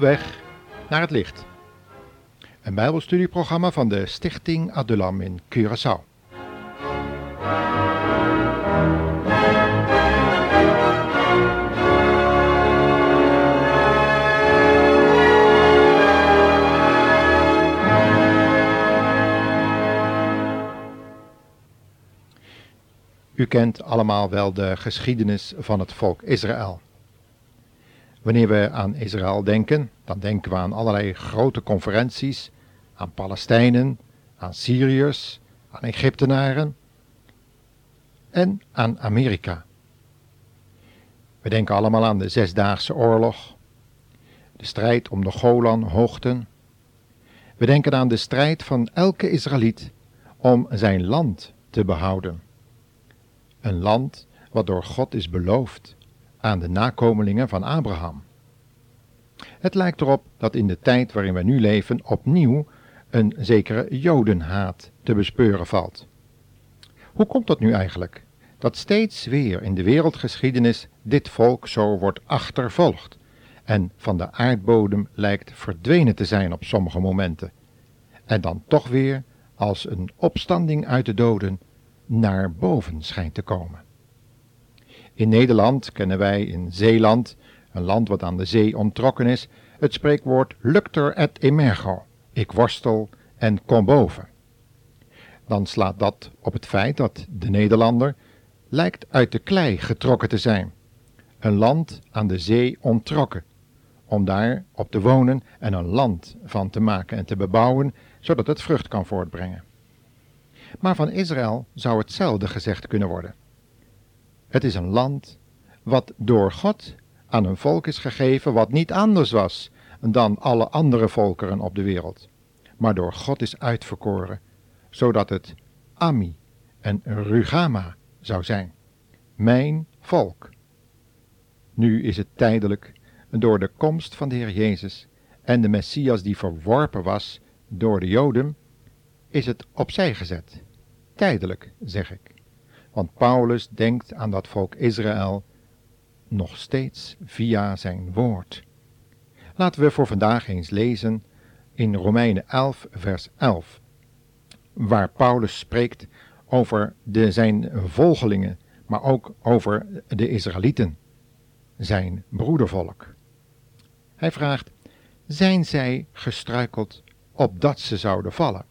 weg naar het licht. Een bijbelstudieprogramma van de Stichting Adulam in Curaçao. U kent allemaal wel de geschiedenis van het volk Israël. Wanneer we aan Israël denken, dan denken we aan allerlei grote conferenties, aan Palestijnen, aan Syriërs, aan Egyptenaren en aan Amerika. We denken allemaal aan de Zesdaagse Oorlog, de strijd om de Golanhoogten. We denken aan de strijd van elke Israëliet om zijn land te behouden. Een land wat door God is beloofd aan de nakomelingen van Abraham. Het lijkt erop dat in de tijd waarin we nu leven opnieuw een zekere jodenhaat te bespeuren valt. Hoe komt dat nu eigenlijk? Dat steeds weer in de wereldgeschiedenis dit volk zo wordt achtervolgd en van de aardbodem lijkt verdwenen te zijn op sommige momenten, en dan toch weer als een opstanding uit de doden naar boven schijnt te komen. In Nederland kennen wij in Zeeland, een land wat aan de zee ontrokken is, het spreekwoord luctor et emergo, ik worstel en kom boven. Dan slaat dat op het feit dat de Nederlander lijkt uit de klei getrokken te zijn, een land aan de zee ontrokken, om daar op te wonen en een land van te maken en te bebouwen, zodat het vrucht kan voortbrengen. Maar van Israël zou hetzelfde gezegd kunnen worden. Het is een land wat door God aan een volk is gegeven wat niet anders was dan alle andere volkeren op de wereld, maar door God is uitverkoren, zodat het Ami en Rugama zou zijn, mijn volk. Nu is het tijdelijk door de komst van de Heer Jezus en de Messias die verworpen was door de Joden, is het opzij gezet. Tijdelijk, zeg ik. Want Paulus denkt aan dat volk Israël nog steeds via zijn woord. Laten we voor vandaag eens lezen in Romeinen 11, vers 11, waar Paulus spreekt over de, zijn volgelingen, maar ook over de Israëlieten, zijn broedervolk. Hij vraagt: Zijn zij gestruikeld opdat ze zouden vallen?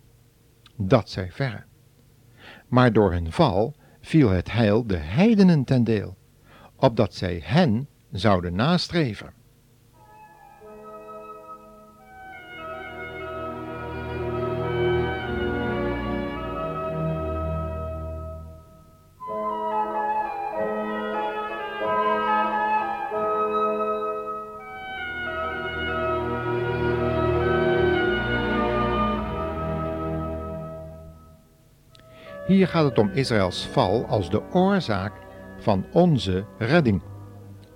Dat zij verre. Maar door hun val viel het heil de heidenen ten deel, opdat zij hen zouden nastreven. Hier gaat het om Israëls val als de oorzaak van onze redding.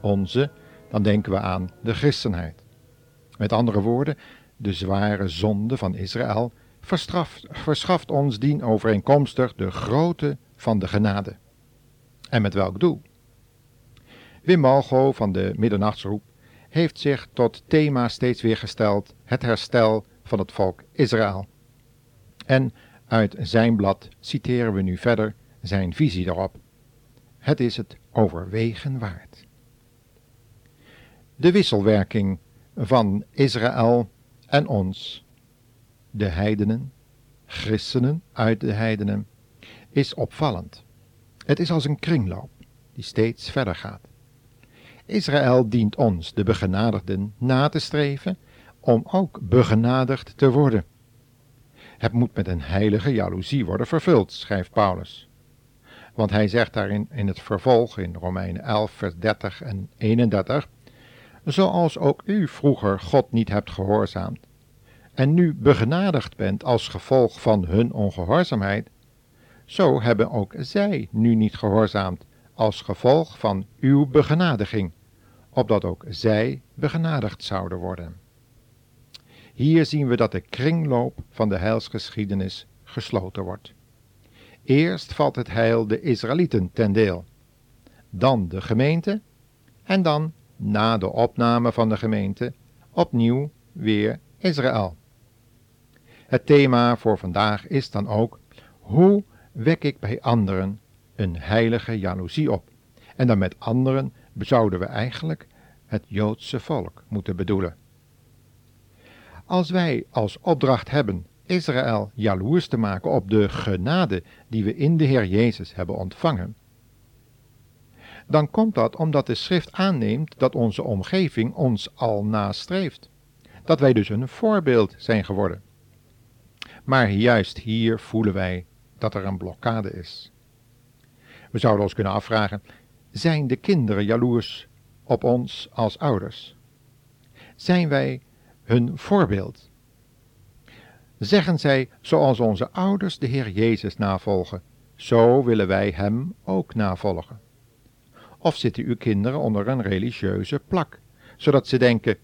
Onze, dan denken we aan de christenheid. Met andere woorden, de zware zonde van Israël verschaft ons dien overeenkomstig de grootte van de genade. En met welk doel? Wim Malgo van de Middernachtsroep heeft zich tot thema steeds weer gesteld het herstel van het volk Israël. En uit zijn blad citeren we nu verder zijn visie daarop. Het is het overwegen waard. De wisselwerking van Israël en ons, de heidenen, christenen uit de heidenen, is opvallend. Het is als een kringloop die steeds verder gaat. Israël dient ons, de begenadigden, na te streven om ook begenadigd te worden. Het moet met een heilige jaloezie worden vervuld, schrijft Paulus. Want hij zegt daarin in het vervolg in Romeinen 11, vers 30 en 31, zoals ook u vroeger God niet hebt gehoorzaamd, en nu begenadigd bent als gevolg van hun ongehoorzaamheid, zo hebben ook zij nu niet gehoorzaamd als gevolg van uw begenadiging, opdat ook zij begenadigd zouden worden. Hier zien we dat de kringloop van de heilsgeschiedenis gesloten wordt. Eerst valt het heil de Israëlieten ten deel, dan de gemeente en dan, na de opname van de gemeente, opnieuw weer Israël. Het thema voor vandaag is dan ook: hoe wek ik bij anderen een heilige jaloezie op? En dan met anderen zouden we eigenlijk het Joodse volk moeten bedoelen. Als wij als opdracht hebben Israël jaloers te maken op de genade die we in de Heer Jezus hebben ontvangen, dan komt dat omdat de schrift aanneemt dat onze omgeving ons al nastreeft. Dat wij dus een voorbeeld zijn geworden. Maar juist hier voelen wij dat er een blokkade is. We zouden ons kunnen afvragen: zijn de kinderen jaloers op ons als ouders? Zijn wij hun voorbeeld? Zeggen zij, zoals onze ouders de Heer Jezus navolgen, zo willen wij Hem ook navolgen? Of zitten uw kinderen onder een religieuze plak, zodat ze denken,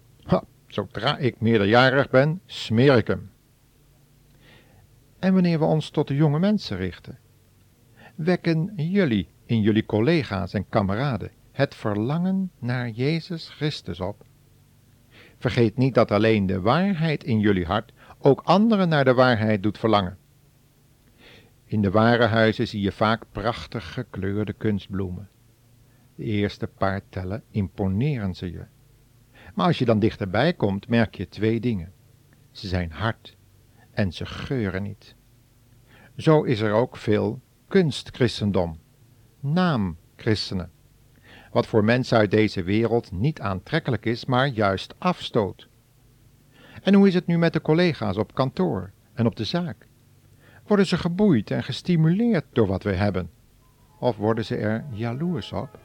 zodra ik meerderjarig ben, smeer ik hem? En wanneer we ons tot de jonge mensen richten, wekken jullie in jullie collega's en kameraden het verlangen naar Jezus Christus op? Vergeet niet dat alleen de waarheid in jullie hart ook anderen naar de waarheid doet verlangen. In de warenhuizen zie je vaak prachtig gekleurde kunstbloemen. De eerste paar tellen imponeren ze je. Maar als je dan dichterbij komt, merk je twee dingen. Ze zijn hard en ze geuren niet. Zo is er ook veel kunstchristendom, naamchristenen, wat voor mensen uit deze wereld niet aantrekkelijk is, maar juist afstoot. En hoe is het nu met de collega's op kantoor en op de zaak? Worden ze geboeid en gestimuleerd door wat we hebben? Of worden ze er jaloers op?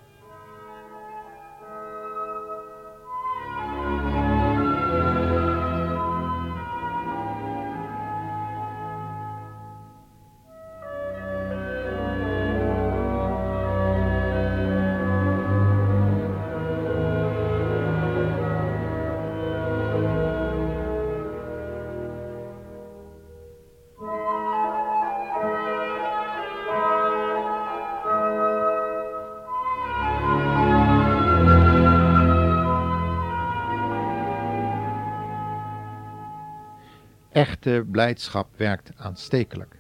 Echte blijdschap werkt aanstekelijk.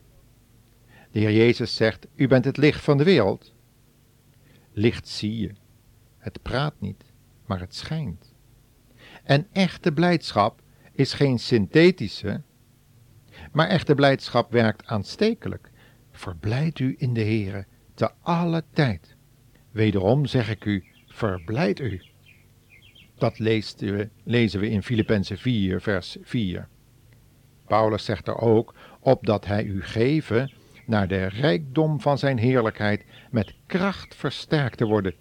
De Heer Jezus zegt: U bent het licht van de wereld. Licht zie je. Het praat niet, maar het schijnt. En echte blijdschap is geen synthetische, maar echte blijdschap werkt aanstekelijk. Verblijd u in de Heere te alle tijd. Wederom zeg ik u, verblijd u. Dat lezen we in Filippenzen 4, vers 4. Paulus zegt er ook, opdat hij u geven naar de rijkdom van zijn heerlijkheid met kracht versterkt te worden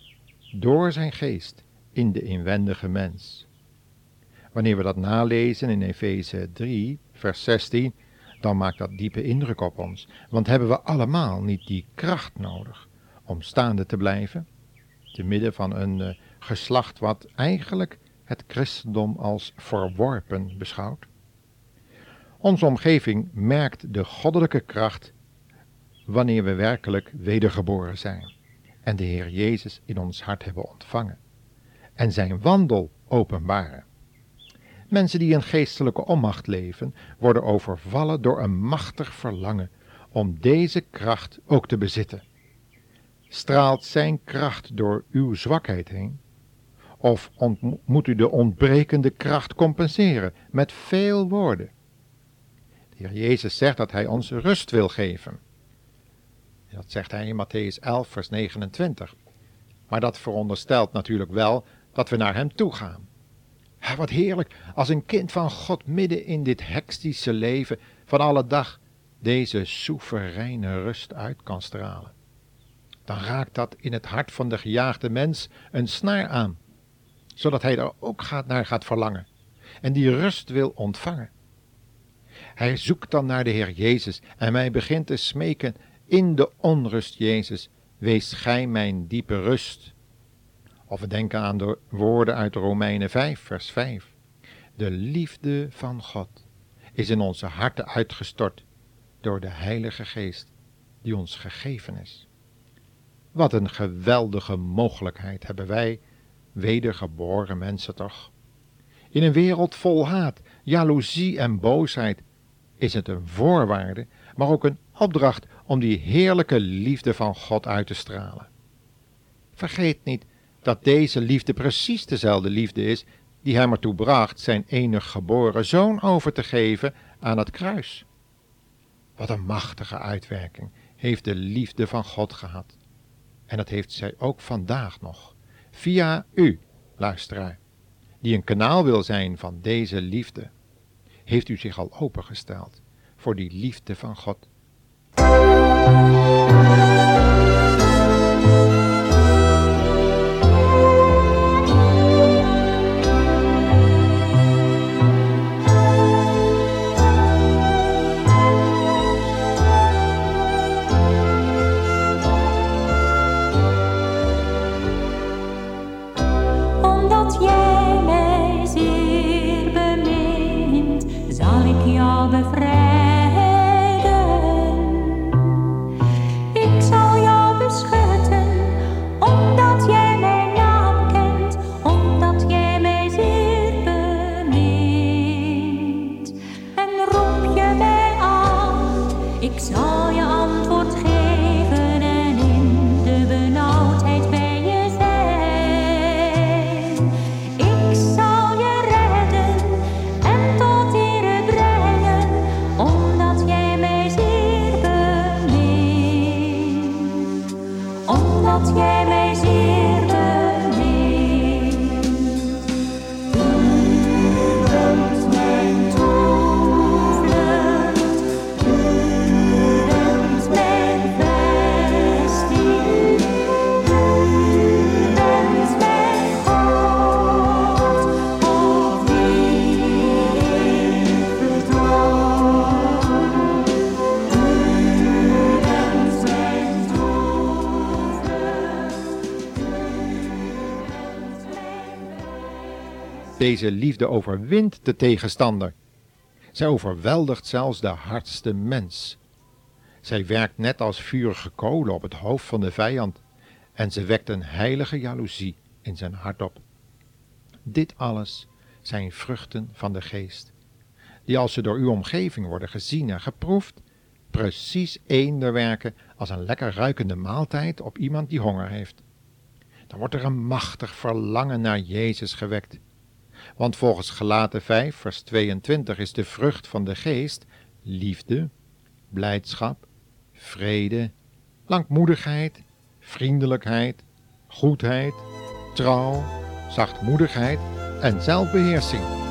door zijn geest in de inwendige mens. Wanneer we dat nalezen in Efeze 3, vers 16, dan maakt dat diepe indruk op ons, want hebben we allemaal niet die kracht nodig om staande te blijven, te midden van een uh, geslacht wat eigenlijk het christendom als verworpen beschouwt? Onze omgeving merkt de goddelijke kracht wanneer we werkelijk wedergeboren zijn en de Heer Jezus in ons hart hebben ontvangen en zijn wandel openbaren. Mensen die in geestelijke onmacht leven, worden overvallen door een machtig verlangen om deze kracht ook te bezitten. Straalt zijn kracht door uw zwakheid heen? Of moet u de ontbrekende kracht compenseren met veel woorden? Heer Jezus zegt dat Hij ons rust wil geven. Dat zegt Hij in Matthäus 11, vers 29. Maar dat veronderstelt natuurlijk wel dat we naar Hem toe gaan. wat heerlijk als een kind van God midden in dit hectische leven van alle dag deze soevereine rust uit kan stralen. Dan raakt dat in het hart van de gejaagde mens een snaar aan, zodat hij er ook gaat naar gaat verlangen en die rust wil ontvangen. Hij zoekt dan naar de Heer Jezus en mij begint te smeken in de onrust, Jezus, wees gij mijn diepe rust. Of we denken aan de woorden uit Romeinen 5, vers 5. De liefde van God is in onze harten uitgestort door de Heilige Geest die ons gegeven is. Wat een geweldige mogelijkheid hebben wij, wedergeboren mensen toch? In een wereld vol haat, jaloezie en boosheid is het een voorwaarde, maar ook een opdracht om die heerlijke liefde van God uit te stralen. Vergeet niet dat deze liefde precies dezelfde liefde is die hem ertoe bracht zijn enig geboren zoon over te geven aan het kruis. Wat een machtige uitwerking heeft de liefde van God gehad. En dat heeft zij ook vandaag nog, via u, luisteraar, die een kanaal wil zijn van deze liefde. Heeft u zich al opengesteld voor die liefde van God? Deze liefde overwint de tegenstander. Zij overweldigt zelfs de hardste mens. Zij werkt net als vurige kolen op het hoofd van de vijand en ze wekt een heilige jaloezie in zijn hart op. Dit alles zijn vruchten van de geest, die als ze door uw omgeving worden gezien en geproefd, precies eender werken als een lekker ruikende maaltijd op iemand die honger heeft. Dan wordt er een machtig verlangen naar Jezus gewekt want volgens Gelaten 5, vers 22 is de vrucht van de geest liefde, blijdschap, vrede, langmoedigheid, vriendelijkheid, goedheid, trouw, zachtmoedigheid en zelfbeheersing.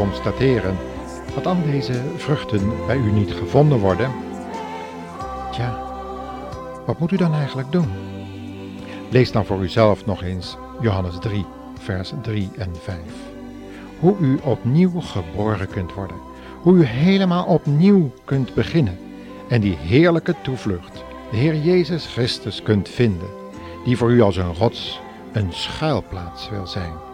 Constateren dat al deze vruchten bij u niet gevonden worden. Tja, wat moet u dan eigenlijk doen? Lees dan voor uzelf nog eens Johannes 3, vers 3 en 5. Hoe u opnieuw geboren kunt worden. Hoe u helemaal opnieuw kunt beginnen. En die heerlijke toevlucht, de Heer Jezus Christus, kunt vinden. Die voor u als een rots, een schuilplaats wil zijn